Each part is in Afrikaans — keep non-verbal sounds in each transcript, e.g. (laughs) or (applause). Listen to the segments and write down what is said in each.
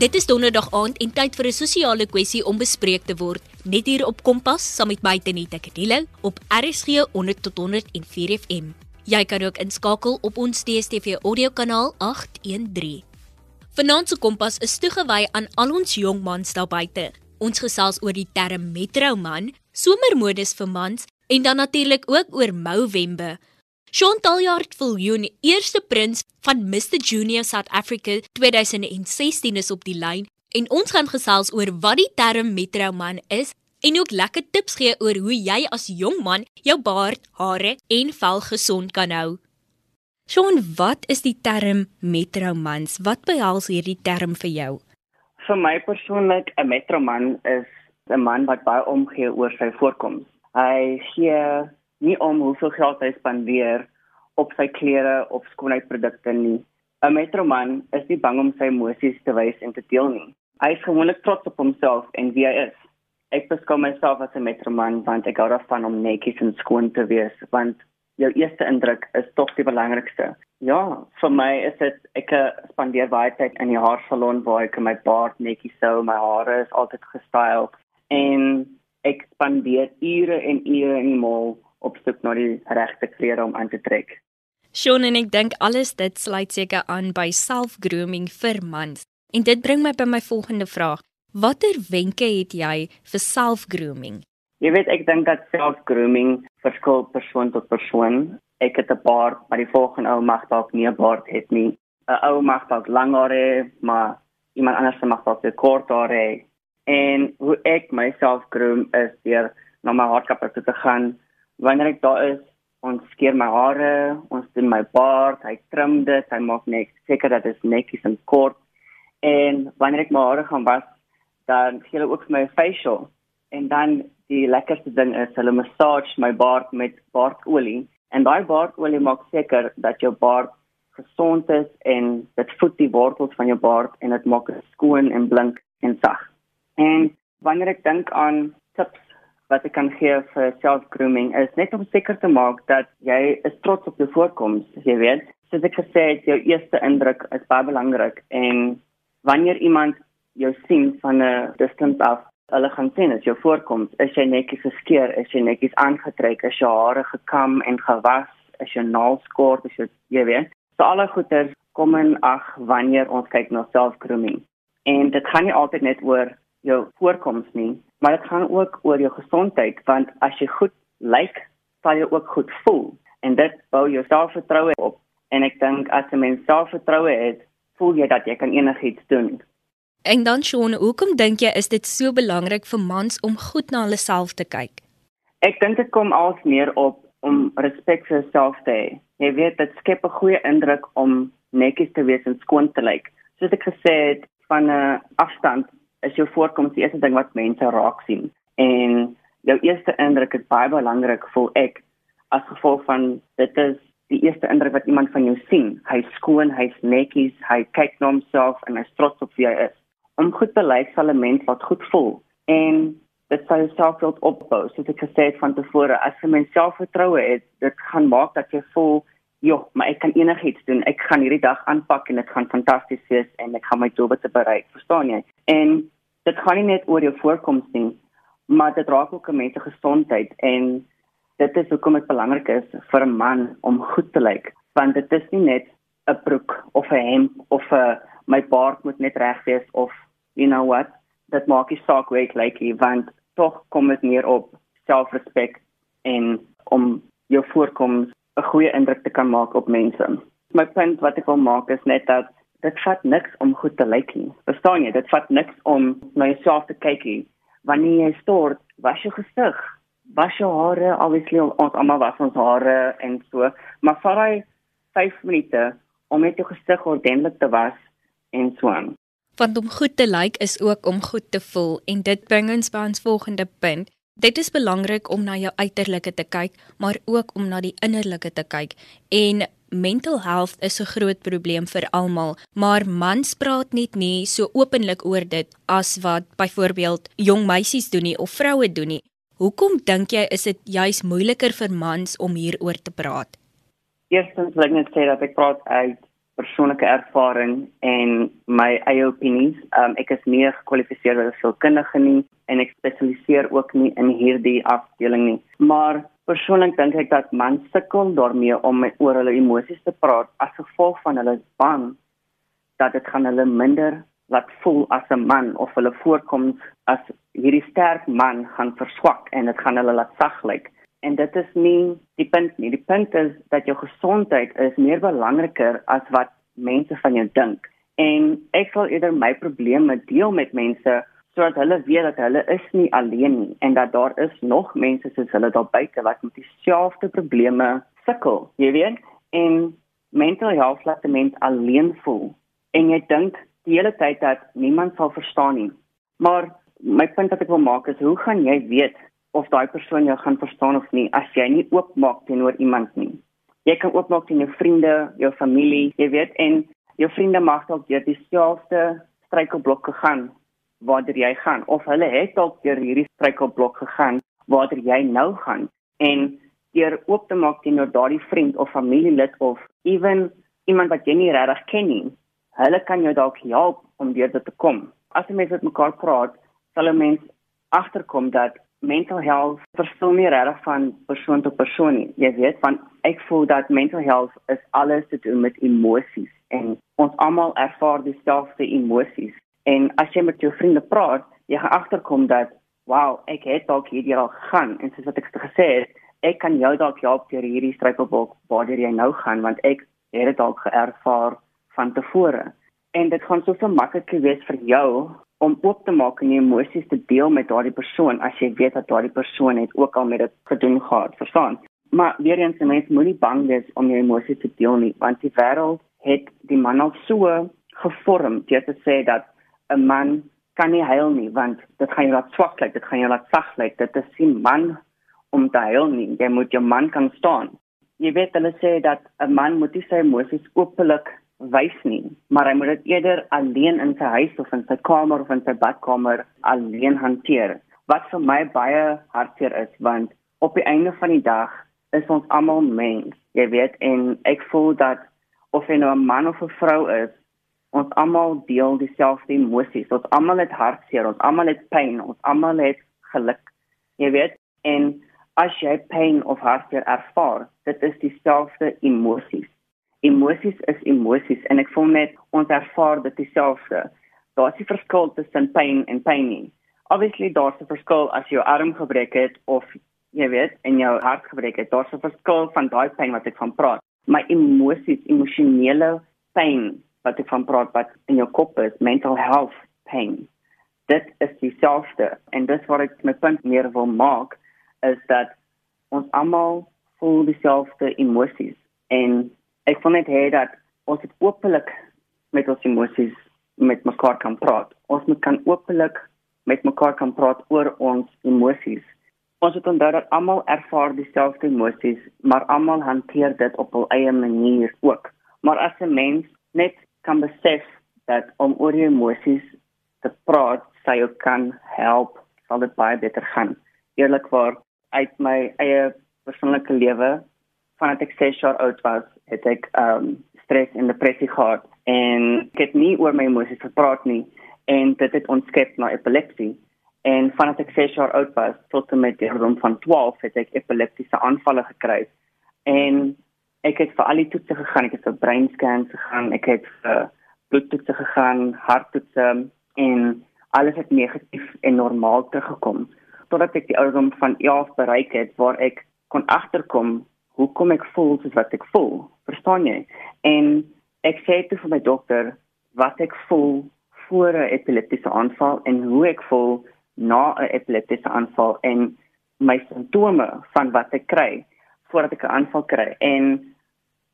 Dit is donderdag aand en tyd vir 'n sosiale kwessie om bespreek te word. Net hier op Kompas saam met my Tenita Kadile op RSG 100 tot 104 FM. Jy kan ook inskakel op ons DStv audiokanaal 813. Vanaand se Kompas is toegewy aan al ons jong mans daar buite. Ons gesels oor die term metroman, somermodes vir mans en dan natuurlik ook oor Mouwembe. Chantal Yard Viljoen, eerste prins van Mr Junior South Africa 2016 is op die lyn en ons gaan gesels oor wat die term metroman is en ook lekker tips gee oor hoe jy as jong man jou baard, hare en vel gesond kan hou. Sean, wat is die term metromans? Wat behels hierdie term vir jou? Vir my persoonlik, 'n metroman is 'n man wat baie omgee oor sy voorkoms. Hy gee nie om hoeveel geld hy spandeer op sy klere of skoonheidprodukte nie. 'n Metroman is nie bang om sy emosies te wys en te deel nie. Hy is gewoonlik trots op homself en wie hy is. Ek beskou myself as 'n metroman want ek hou daarvan om netjies en skoon te wees want jou eerste indruk is tog die belangrikste. Ja, vir my is dit ek spandeer baie tyd in die haarsalon waar ek my baard netjies sou, my hare is altyd gestyled en ek spandeer ure en ure in die mall op soek na die regte klere om aan te trek. Sean en ek dink alles dit sluit seker aan by self-grooming vir mans. En dit bring my by my volgende vraag. Watter wenke het jy vir self-grooming? Jy weet ek dink dat self-grooming verskil persoon tot persoon. Ek het 'n baard, maar die volgende ou mag dalk nie 'n baard hê nie. 'n Ou mag dalk lang hare, maar iemand anders mag dalk te kort hare hê. En hoe ek myself groom is deur na my haarkapper toe te gaan wanneer ek daar is, ons skeer my hare, ons doen my baard, hy trim dit, hy maak net seker dat dit netjies en kort. En wanneer ek my hare gaan was, dan gee hulle ook vir my 'n facial. En dan die lekkerste ding is hulle massage my baard met baardolie. En daai baardolie maak seker dat jou baard gesond is en dit voed die wortels van jou baard en dit maak dit skoon en blink en sag. En wanneer ek dink aan tips wat ek kan gee vir self-grooming is net om seker te maak dat jy is trots op jou voorkoms, jy weet. Soos ek gesê het, jou eerste indruk is baie belangrik en wanneer iemand jou sien van 'n distance af, hulle gaan sien as jou voorkoms, is jy netjies geskeer, is jy netjies aangetrek, is jou hare gekam en gewas, is jou naels kort, is jy, jy weet. So alle goeders kom in ag wanneer ons kyk na self-grooming. En dit gaan nie altyd net oor jou voorkoms nie, maar dit gaan ook oor jou gesondheid want as jy goed lyk, sal jy ook goed voel en dit bou jou selfvertroue op. En ek dink as jy mens selfvertroue het, voel jy dat jy kan enigiets doen. En dan Shaun, hoekom dink jy is dit so belangrik vir mans om goed na hulle self te kyk? Ek dink dit kom als meer op om respek vir jouself te hê. Jy weet dit skep 'n goeie indruk om netjies te wees en skoon te lyk. Soos ek gesê het, van 'n afstand is jou voorkoms die eerste ding wat mense raak sien. En jou eerste indruk is baie belangrik vir ek as gevolg van dit is die eerste indruk wat iemand van jou sien. Hy's skoon, hy's netjies, hy kyk na homself en hy's trots op wie hy is. Om goed te lyk sal 'n mens wat goed voel en dit sal jouself wil opbou. Soos ek gesê het van tevore, as jy mens selfvertroue het, dit gaan maak dat jy voel Ja, maar ek kan enigiets doen. Ek gaan hierdie dag aanpak en dit gaan fantasties wees en ek gaan my doel bereik, verstaan jy? En dit gaan nie net oor jou voorkoms nie, maar dit raak ook 'n mens se gesondheid en dit is hoekom dit belangrik is vir 'n man om goed te lyk, want dit is nie net 'n broek of 'n hemp of 'n my baard moet net reg wees of you know what, dit maak nie saak hoe ek lyk nie, want tog kom dit neer op selfrespek en om jou voorkoms 'n goeie indruk te kan maak op mense. My punt wat ek wil maak is net dat dit vat niks om goed te lyk nie. Verstaan jy? Dit vat niks om na jouself te kyk nie. Wanneer jy stort, was jou gesig, was jou hare, obviously ons almal was ons hare en so, maar vat hy 5 minute om net jou gesig ordentlik te was en so aan. Want om goed te lyk is ook om goed te voel en dit bring ons by ons volgende punt. Dit is belangrik om na jou uiterlike te kyk, maar ook om na die innerlike te kyk. En mental health is 'n groot probleem vir almal, maar mans praat net nie so openlik oor dit as wat byvoorbeeld jong meisies doen nie of vroue doen nie. Hoekom dink jy is dit juis moeiliker vir mans om hieroor te praat? Eerstens wil ek net sê dat ek praat uit persoonlike ervaring en my eie opinies. Um ek is nie gekwalifiseer as 'n sielkundige nie en ek spesialiseer ook nie in hierdie afdeling nie. Maar persoonlik dink ek dat mans sukkel daarmee om oor hulle emosies te praat as gevolg van hulle bang dat dit gaan hulle minder laat voel as 'n man of hulle voorkoms as hierdie sterk man gaan verswak en dit gaan hulle laat sag lyk. Like en dit is nie die punt nie. Die punt is dat jou gesondheid is meer belangriker as wat mense van jou dink. En ek sal eerder my probleme deel met mense sodat hulle weet dat hulle is nie alleen nie en dat daar is nog mense soos hulle daar buite wat met dieselfde probleme sukkel. Jy weet, en mental health laat mense alleen voel. En jy dink die hele tyd dat niemand sal verstaan nie. Maar my punt wat ek wil maak is hoe gaan jy weet of daai persoon jou gaan verstaan of nie as jy nie oopmaak teenoor iemand nie. Jy kan oopmaak teen jou vriende, jou familie, jy weet en jou vriende mag dalk deur dieselfde struikelblokke gaan waartoe jy gaan of hulle het dalk deur hierdie struikelblok gegaan waartoe jy nou gaan en deur oop te maak teenoor daardie vriend of familielid of ewen iemand wat jy nie regtig ken nie, hulle kan jou dalk help om deur dit te kom. As jy met mekaar praat, sal 'n mens agterkom dat mental health verskil nie regtig van persoon tot persoon nie. Jy weet, van ek voel dat mental health is alles te doen met emosies en ons almal ervaar dieselfde emosies. En as jy met jou vriende praat, jy gaan agterkom dat wow, ek het dalk hierdie al gegaan en soos wat ek gesê het, ek kan jou dalk help deur hierdie struikelblok waar jy nou gaan want ek het dit dalk geervaar van tevore. En dit gaan so so maklik wees vir jou om oop te maak en jou emosies te deel met daardie persoon as jy weet dat daardie persoon het ook al met dit gedoen gehad, verstaan? Maar weer eens, mens moenie bang wees om jou emosies te deel nie, want die wêreld het die man al so gevorm deur te sê dat 'n man kan nie huil nie, want dit gaan jou laat swak lyk, dit gaan jou laat sag lyk. Dit is nie man om te huil nie. Jy moet jou man kan staan. Jy weet hulle sê dat 'n man moet nie sy emosies openlik wys nie, maar hy moet dit eerder alleen in sy huis of in sy kamer of in sy badkamer alleen hanteer. Wat vir my baie hartseer is want op die einde van die dag is ons almal mens. Jy weet en ek voel dat of jy nou 'n man of 'n vrou is, ons almal deel dieselfde emosies. Ons almal het hartseer, ons almal het pyn, ons almal het geluk. Jy weet en as jy pyn of hartseer ervaar, dit is dieselfde emosies emosies is emosies en ek voel net ons ervaar dit dieselfde. Daar's 'n verskil tussen pyn en pyn nie. Obviously daar's 'n verskil as jou arm gebreek het of jy weet en jou hart gebreek het. Daar's 'n verskil van daai pyn wat ek van praat. My emosies, emosionele pyn wat ek van praat wat in jou kop is, mental health pain. Dit is dieselfde en dis wat ek my punt meer wil maak is dat ons almal voel dieselfde emosies en ek wil net hê dat ons dit openlik met ons emosies met mekaar kan praat. Ons moet kan openlik met mekaar kan praat oor ons emosies. Ons moet onthou dat almal ervaar dieselfde emosies, maar almal hanteer dit op hul eie manier ook. Maar as 'n mens net kan besef dat om oor jou emosies te praat, sal jou kan help, sal dit baie beter gaan. Eerlikwaar uit my eie persoonlike lewe vandat ek 6 jaar oud was, het ek um stres en depressie gehad en ek het nie oor my emosies gepraat nie en dit het ontskep na epilepsie. En vandat ek 6 jaar oud was tot en met die ouderdom van 12 het ek epileptiese aanvalle gekry. En ek het vir al die toetse gegaan, ek het vir breinscans gegaan, ek het vir bloedtoetse gegaan, harttoetse en alles het negatief en normaal teruggekom totdat ek die ouderdom van 11 bereik het waar ek kon agterkom hoekom ek voel soos wat ek voel. Verstaan jy? En ek sê dit vir my dokter wat ek voel voor 'n epileptiese aanval en hoe ek voel na 'n epileptiese aanval en my simptome van wat ek kry voordat ek 'n aanval kry. En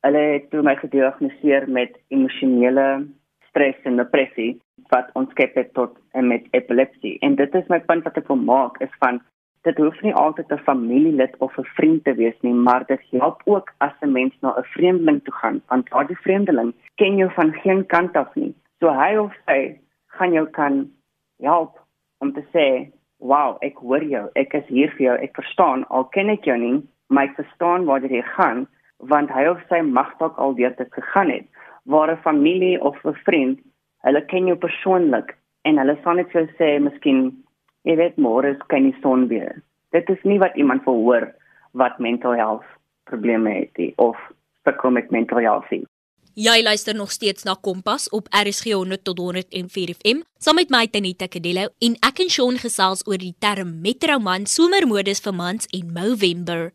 hulle het toe my gediagnoseer met emosionele stres en depressie wat ons skep tot en met epilepsie. En dit is my punt wat ek wil maak is van dit hoef nie altyd 'n familielid of 'n vriend te wees nie, maar dit help ook as 'n mens na 'n vreemdeling toe gaan, want daardie vreemdeling ken jou van geen kant af nie. So hy of sy gaan jou kan help om te sê, "Wow, ek hoor jou. Ek is hier vir jou. Ek verstaan al ken ek jou nie, maar ek verstaan waar jy gaan." want hy of sy mag dalk al deur dit gegaan het waar 'n familie of 'n vriend, hulle ken jou persoonlik en hulle sal net vir jou sê miskien jy weet môre kan nie son wees. Dit is nie wat iemand wil hoor wat mental health probleme het nie, of sukkel met mental health. Nie. Jy luister nog steeds na Kompas op RSG 100 tot 104 FM saam met my Tanita Kadello en ek en Shaun gesels oor die term Metroman somermodus vir mans en Movember.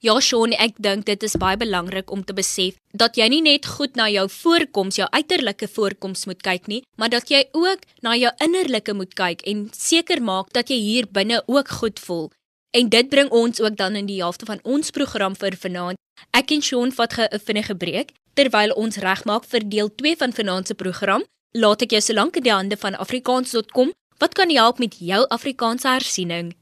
Ja, Shaun, ek dink dit is baie belangrik om te besef dat jy nie net goed na jou voorkoms, jou uiterlike voorkoms moet kyk nie, maar dat jy ook na jou innerlike moet kyk en seker maak dat jy hier binne ook goed voel. En dit bring ons ook dan in die helfte van ons program vir vanaand. Ek en Shaun vat 'n vinnige breek terwyl ons regmaak vir deel 2 van vanaand se program. Laat ek jou solank in die hande van afrikaans.com wat kan help met jou Afrikaanse hersiening.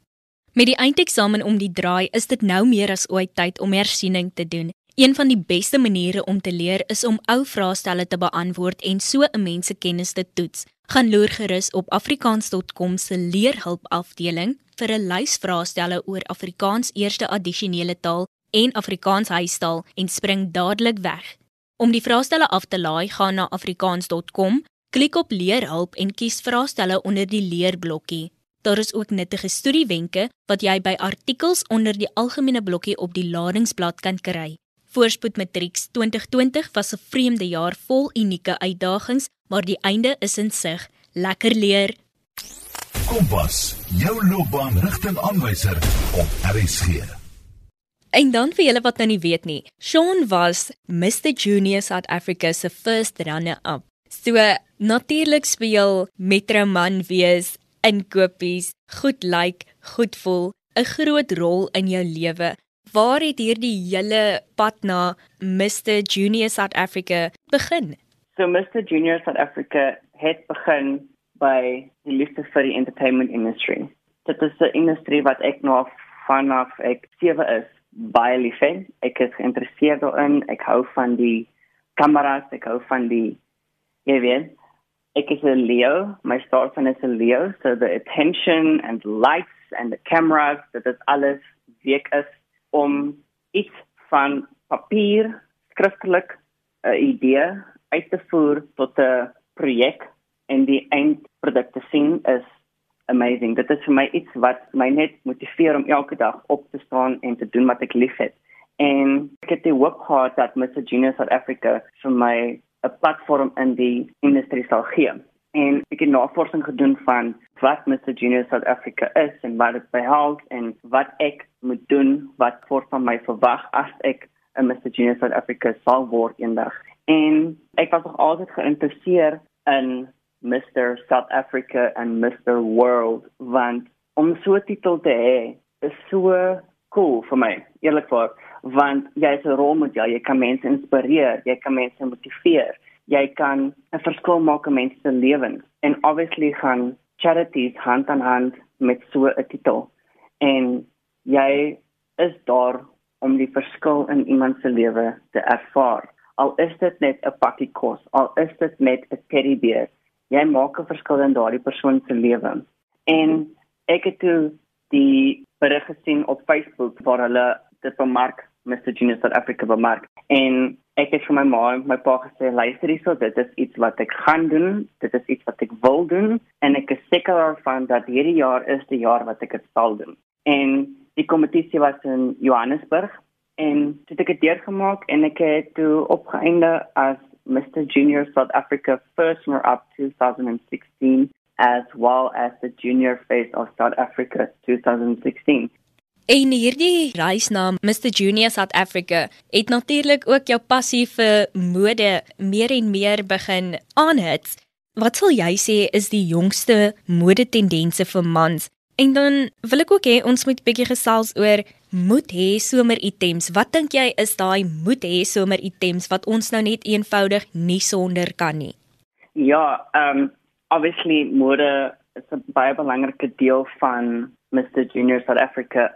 Met die eindeksamen om die draai, is dit nou meer as ooit tyd om hersiening te doen. Een van die beste maniere om te leer is om ou vraestelle te beantwoord en so 'n mens se kennis te toets. Gaan loer gerus op afrikaans.com se leerhulp afdeling vir 'n lys vraestelle oor Afrikaans eerste addisionele taal en Afrikaans huistaal en spring dadelik weg. Om die vraestelle af te laai, gaan na afrikaans.com, klik op leerhulp en kies vraestelle onder die leerblokkie. Daar is ook nuttige studiewenke wat jy by artikels onder die algemene blokkie op die ladingsblad kan kry. Voorspoed Matrieks 2020 was 'n vreemde jaar vol unieke uitdagings, maar die einde is in sig. Lekker leer. Kompas, jou loopbaanrigtingaanwyser op RSG. En dan vir julle wat nou nie weet nie, Sean was Mr Junior South Africa se first runner-up. So natuurlik speel Metro Man wees inkopies, goed lyk, like, goed voel, 'n groot rol in jou lewe. Waar het hierdie hele pad na Mr Junior South Africa begin? So Mr Junior South Africa het begin by die liefde vir die entertainment industry. Dit is 'n industrie wat ek nog vanaf ek 7 is baie lief het. Ek is geïnteresseerd daarin. Ek hou van die kameras, ek hou van die jy weet, ek is 'n Leo. My star sign is 'n Leo, so the attention and lights and the cameras, dit is alles week is om iets van papier skriftelik 'n idee uit te voer tot 'n projek en die eindproduk te sien is amazing. Dit is vir my iets wat my net motiveer om elke dag op te staan en te doen wat ek liefhet. En ek het die hoop gehad dat Mr Genius South Africa vir my 'n platform in die industrie sal gee. En ek het navorsing gedoen van wat Mr Junior South Africa is en wat dit behels en wat ek moet doen wat voor van my verwag as ek 'n Mr Junior South Africa sal word eendag. En ek was nog altyd geïnteresseerd in Mr South Africa en Mr World want om so 'n titel te hê is so cool vir my eerlikwaar want jy is 'n rolmodel, jy kan mense inspireer, jy kan mense motiveer, jy kan 'n verskil maak in mense se lewens en obviously gaan charities hand aan hand met so 'n titel en jy is daar om die verskil in iemand se lewe te ervaar. Al is dit net 'n pakkie kos, al is dit net 'n teddybeer, jy maak 'n verskil in daardie persoon se lewe. En ek het toe die berig gesien op Facebook waar hulle dit bemark Mr Genius South Africa bemark en ek het vir my ma en my pa gesê luister hierso dit is iets wat ek gaan doen dit is iets wat ek wil doen en ek is seker daarvan dat hierdie jaar is die jaar wat ek dit sal doen. En die kompetisie was in Johannesburg en dit het ek deurgemaak en ek het toe opgeëinde as Mr Junior South Africa first runner up 2016 as well as the junior face of South Africa 2016 En hierdie reis na Mr Junior South Africa het natuurlik ook jou passie vir mode meer en meer begin aanhits. Wat sal jy sê is die jongste modetendense vir mans? En dan wil ek ook hê ons moet 'n bietjie gesels oor moet hê somer items. Wat dink jy is daai moet hê somer items wat ons nou net eenvoudig nie sonder kan nie? Ja, um obviously mode is 'n baie belangrike deel van Mr Junior South Africa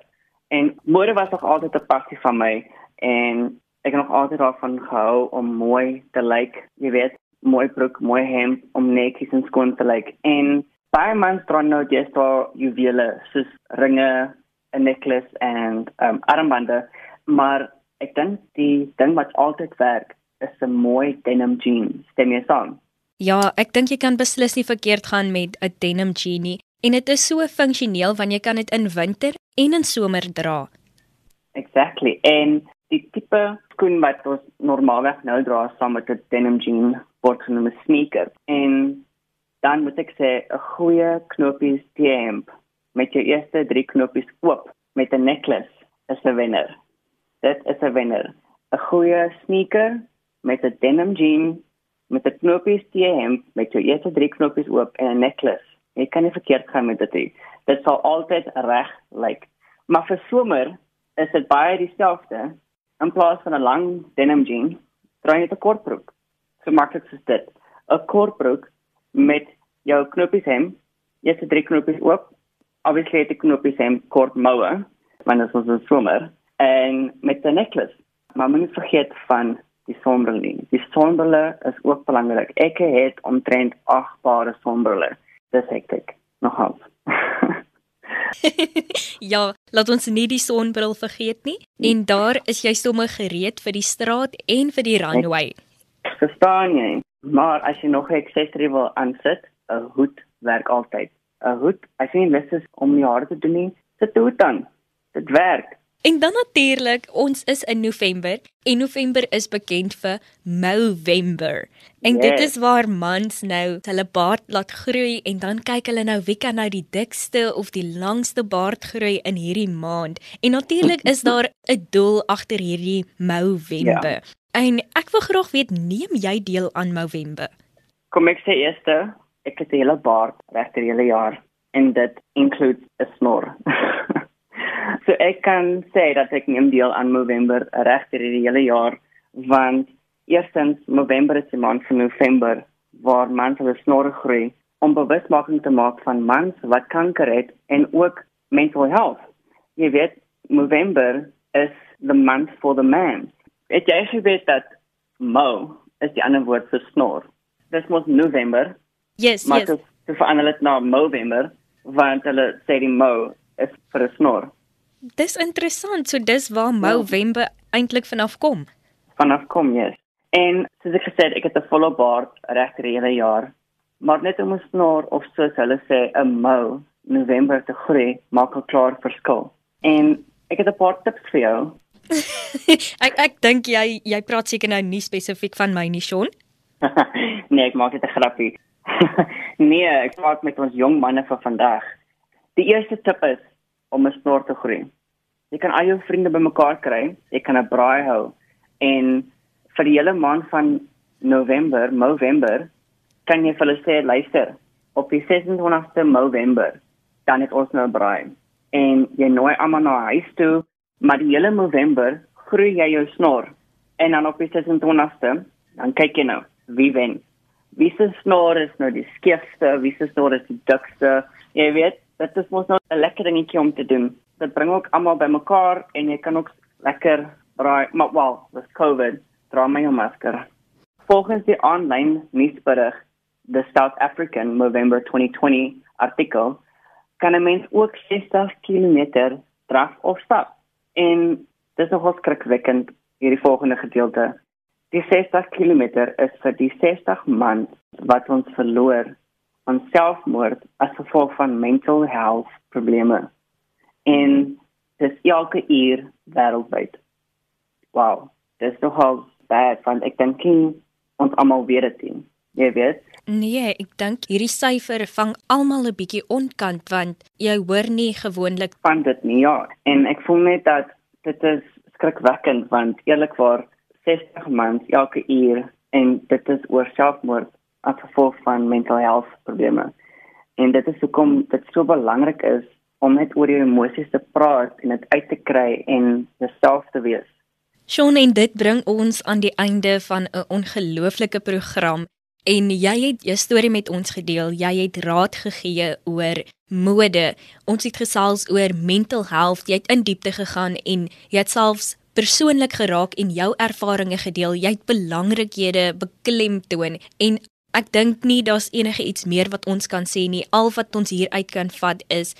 En mode was nog altyd 'n passie van my en ek het nog altyd daarvan gehou om mooi te lyk, like, jy weet, mooi broek, mooi hemp, om netjies en skoon te lyk. Like. En baie mans dra nou dis daar juwele, soos ringe, 'n necklace en um armbande, maar ek dink die ding wat altyd werk is 'n mooi denim jean. Stem jy saam? Ja, ek dink jy kan beslis nie verkeerd gaan met 'n denim jean nie. En dit is so funksioneel want jy kan dit in winter en in somer dra. Exactly. En die tipe skoen wat ons normaalweg nou dra saam met 'n denim jean word genoem 'n sneaker. En dan moet ek sê 'n goeie knopies T-hemp met jou eerste 3 knopies oop met 'n necklace is 'n wenner. Dit is 'n wenner. 'n Goeie sneaker met 'n denim jean met 'n knopies T-hemp met jou eerste 3 knopies oop en 'n necklace. Jy kan nie verkeerd gaan met dit nie. Dit sal altyd reg lyk. Maar vir somer is dit baie dieselfde. In plaas van 'n lang denim jean, dra jy 'n kortbroek. So maklik soos dit. 'n Kortbroek met jou knopies hem, eerste 3 knopies oop. Obviously het die knopies hem kort moue, want dit is ons somer en met 'n necklace. Maar moenie vergeet van die sonbril nie. Die sonbrille is ook belangrik. Ek het omtrent 8 pare sonbrille. Dis hektiek. Nogal. (laughs) ja, laat ons nie die sonbril vergeet nie. En daar is jy sommer gereed vir die straat en vir die runway. Verstaan jy? Maar as jy nog 'n accessory wil aansit, 'n hoed werk altyd. 'n Hoed, as jy nie lus is om die hare te doen nie, sit 'n hoed aan. Dit werk. En dan natuurlik, ons is in November en November is bekend vir Movember. En yes. dit is waar mans nou hulle baard laat groei en dan kyk hulle nou wie kan nou die dikste of die langste baard groei in hierdie maand. En natuurlik is daar (laughs) 'n doel agter hierdie Movember. Ja. En ek wil graag weet, neem jy deel aan Movember? Kom ek sê eers, ek het 'n hele baard regter hele jaar en dit includes 'n snor. (laughs) (laughs) So ek kan sê dat ek neem deel aan November regter die hele jaar want eerstens November is die maand van November waar mans hulle snor groei om bewusmaking te maak van mans wat kanker het en ook mental health. Jy weet November is the month for the man. Ek jy weet dat Mo is die ander woord vir snor. Dis mos November. Yes, maar yes. Maar dit verander dit na November want hulle sê die Mo is vir 'n snor. Dis interessant. So dis waar Movember ja. eintlik vanaf kom. Vanaf kom, ja. Yes. En soos ek gesê het, ek het 'n volle baard regter die hele jaar. Maar net om 'n snor of soos hulle sê 'n mou November te groei, maak 'n klaar verskil. En ek het 'n paar tips vir jou. (laughs) ek ek dink jy jy praat seker nou nie spesifiek van my nie, Shaun. (laughs) nee, ek maak dit 'n grappie. (laughs) nee, ek praat met ons jong manne van vandag. Die eerste tip is om 'n snor te groei. Jy kan al jou vriende bymekaar kry, jy kan 'n braai hou en vir die hele maand van November, November, kan jy vir hulle sê luister, op die 26ste November dan het ons nou 'n braai en jy nooi almal na huis toe, maar die hele November groei jy jou snor en dan op die 26ste dan kyk jy nou wie wen. Wie se snor is nou die skeefste, wie se snor is die dikste? Jy weet, dit is mos nou 'n lekker dingetjie om te doen. Dit bring ook almal bymekaar en jy kan ook lekker braai, maar wel, dis COVID, dra my jou masker. Volgens die aanlyn nuusberig, the South African November 2020 artikel, kan 'n mens ook 60 km draf of stap. En dis nogal skrikwekkend hierdie volgende gedeelte. Die 60 km is vir die 60 man wat ons verloor aan selfmoord as gevolg van mental health probleme. En dis elke uur wêreldwyd. Wow, dis nogal bad want ek dink ons almal weet dit. Jy weet? Nee, ek dink hierdie syfer vang almal 'n bietjie onkant want jy hoor nie gewoonlik van dit nie. Ja, en ek voel net dat dit is skrikwekkend want eerlikwaar 60 mans elke uur en dit is oor selfmoord as gevolg van mental health probleme. En dit is hoekom dit so belangrik is om net oor jou emosies te praat en dit uit te kry en jouself te wees. Shaun en dit bring ons aan die einde van 'n ongelooflike program en jy het jou storie met ons gedeel. Jy het raad gegee oor mode. Ons het gesels oor mental health. Jy het in diepte gegaan en jy het selfs persoonlik geraak en jou ervarings gedeel. Jy het belangrikhede beklemtoon en Ek dink nie daar's enige iets meer wat ons kan sê nie. Al wat ons hier uit kan vat is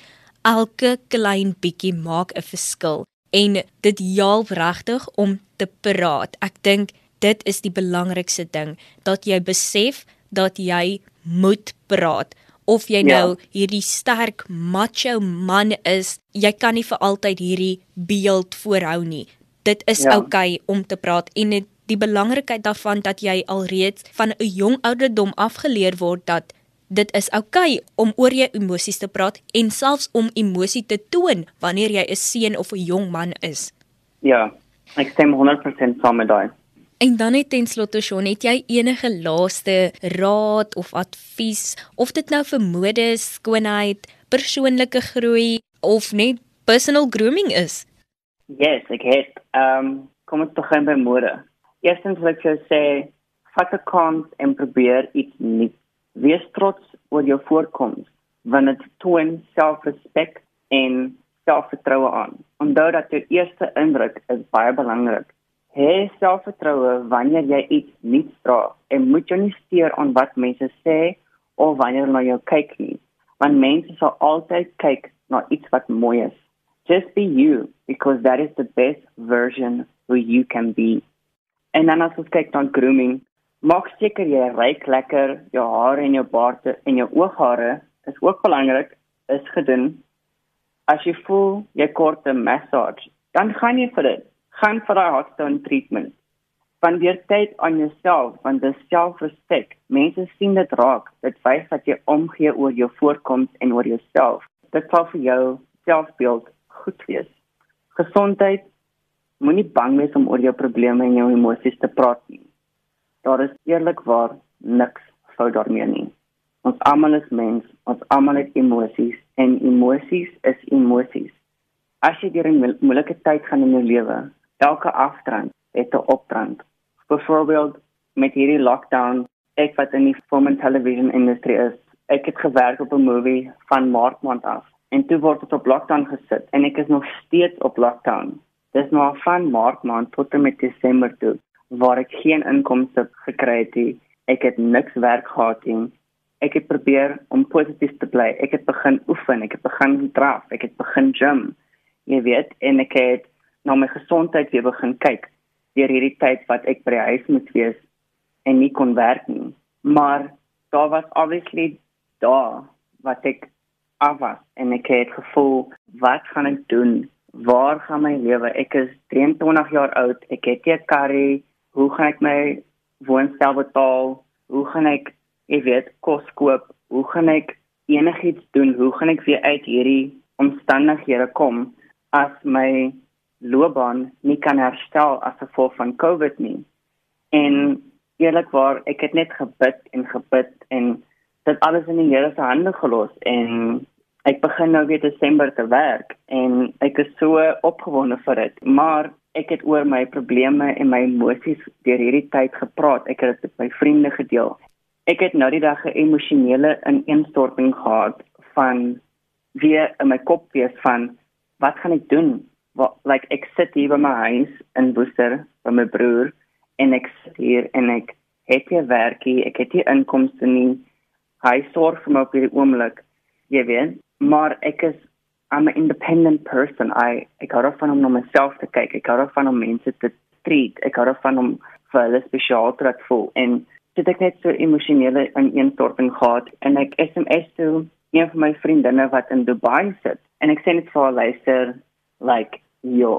elke klein bietjie maak 'n verskil en dit help regtig om te praat. Ek dink dit is die belangrikste ding dat jy besef dat jy moet praat of jy ja. nou hierdie sterk macho man is, jy kan nie vir altyd hierdie beeld voorhou nie. Dit is ja. oukei okay om te praat en dit die belangrikheid daarvan dat jy alreeds van 'n jong ouderdom afgeleer word dat dit is oukei okay om oor jou emosies te praat en selfs om emosie te toon wanneer jy 'n seun of 'n jong man is. Ja, ek stem 100% saam met daai. En dan net ten slotte Shaun, het jy enige laaste raad of advies of dit nou vir mode, skoonheid, persoonlike groei of net personal grooming is? Yes, ek het ehm um, kom ons begin by mode. Eerstens wil ek jou sê, vat 'n kans en probeer iets nuuts. Wees trots oor jou voorkoms, want dit toon selfrespek en selfvertroue aan. Onthou dat jou eerste indruk is baie belangrik. Hê selfvertroue wanneer jy iets nuuts dra en moet jou nie steur aan wat mense sê of wanneer hulle na jou kyk nie, want mense sal altyd kyk na iets wat mooi is. Just be you because that is the best version who you can be. En dan as ons kyk na grooming, maak seker jy ryk lekker, jou hare en jou baard en jou ooghare is ook belangrik, is gedoen. As jy voel jy kort 'n massage, dan gaan jy vir dit gaan vir daai hotstone treatment. Spandeer tyd aan jouself want dis selfrespek. Mense sien dit raak. Dit wys dat jy omgee oor jou voorkoms en oor jouself. Dit sal vir jou selfbeeld goed wees. Gesondheid moenie bang wees om oor jou probleme en jou emosies te praat nie. Daar is eerlikwaar niks fout daarmee nie. Ons almal is mens, ons almal het emosies en emosies is emosies. As jy deur 'n moeilike tyd gaan in jou lewe, elke aftrand het 'n optrand. Byvoorbeeld met hierdie lockdown, ek wat in die film en television industrie is, ek het gewerk op 'n movie van Maart maand af en toe word dit op lockdown gesit en ek is nog steeds op lockdown. Dis nou van Maart maand tot en met Desember toe waar ek geen inkomste gekry het nie. Ek het niks werk gehad nie. Ek het probeer om positief te bly. Ek het begin oefen, ek het begin draf, ek het begin gym. Jy weet, en ek het na my gesondheid weer begin kyk deur hierdie tyd wat ek by die huis moet wees en nie kon werk nie. Maar daar was obviously daar wat ek af was en ek het gevoel wat gaan ek doen? Waar gaan my lewe? Ek is 23 jaar oud. Ek het 'n karry. Hoe gaan ek my woonstel betaal? Hoe gaan ek, jy weet, kos koop? Hoe gaan ek enigiets doen? Hoe gaan ek weer uit hierdie omstandighede kom as my loopbaan nie kan herstel as gevolg van COVID nie. En eerlikwaar, ek het net gebid en gebid en dit alles in die Here se hande gelos en ek begin nou weer Desember te werk en ek is so opgewonde vir dit. Maar ek het oor my probleme en my emosies deur hierdie tyd gepraat. Ek het dit met my vriende gedeel. Ek het nou die dag 'n emosionele ineenstorting gehad van weer in my kop wees van wat gaan ek doen? wat like ek sit hier by my huis in Woester by my broer en ek hier en ek het hier werkie, ek het hier inkomste nie. Hy sorg vir my op hierdie oomblik. Jy weet, maar ek is I'm an independent person. I ek hou van om na myself te kyk. Ek hou van om mense te treat. Ek hou van om vir hulle spesiaal te laat voel en dit ek net so emosionele ineenstorting gehad en ek SMS toe een van my vriendinne wat in Dubai sit en ek sê net vir haar luister like ja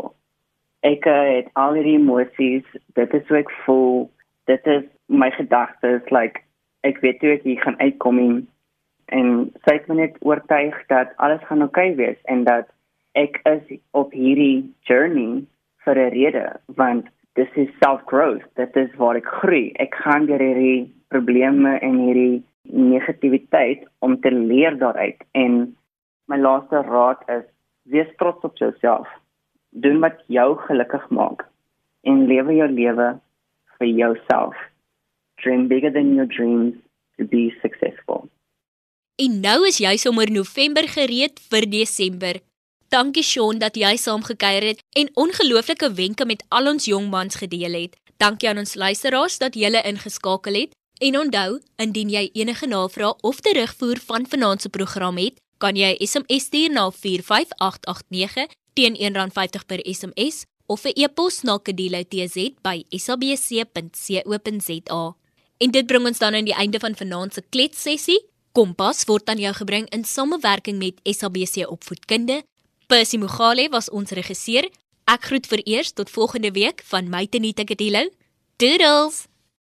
ek het al die emosies dit is hoe ek voel dit is my gedagtes like ek weet hoe ek hier gaan uitkom en, en sê ek net oortuig dat alles gaan oukei okay wees en dat ek is op hierdie journey vir 'n rede want dis is self growth dit is waar ek groei ek gaan deur hierdie probleme en hierdie negativiteit om te leer daaruit en my laaste raad is wees trots op jouself doen wat jou gelukkig maak en lewe jou lewe vir jouself. Dream bigger than your dreams to be successful. En nou is jy sommer November gereed vir Desember. Dankie Sean dat jy saamgekyer het en ongelooflike wenke met al ons jong mans gedeel het. Dankie aan ons luisteraars dat julle ingeskakel het. En onthou, indien jy enige navrae of terugvoer van vanaand se program het, kan jy SMS stuur na 45889 teen R1.50 per SMS of 'n e-pos na kadilo@sabc.co.za. En dit bring ons dan aan die einde van vanaand se kletsessie. Kompas word aan jou gebring in samewerking met SABC Opvoedkunde. Percy Mogale was ons regisseur. Ek groet vir eers tot volgende week van my Tenita Kadilo. Doodles.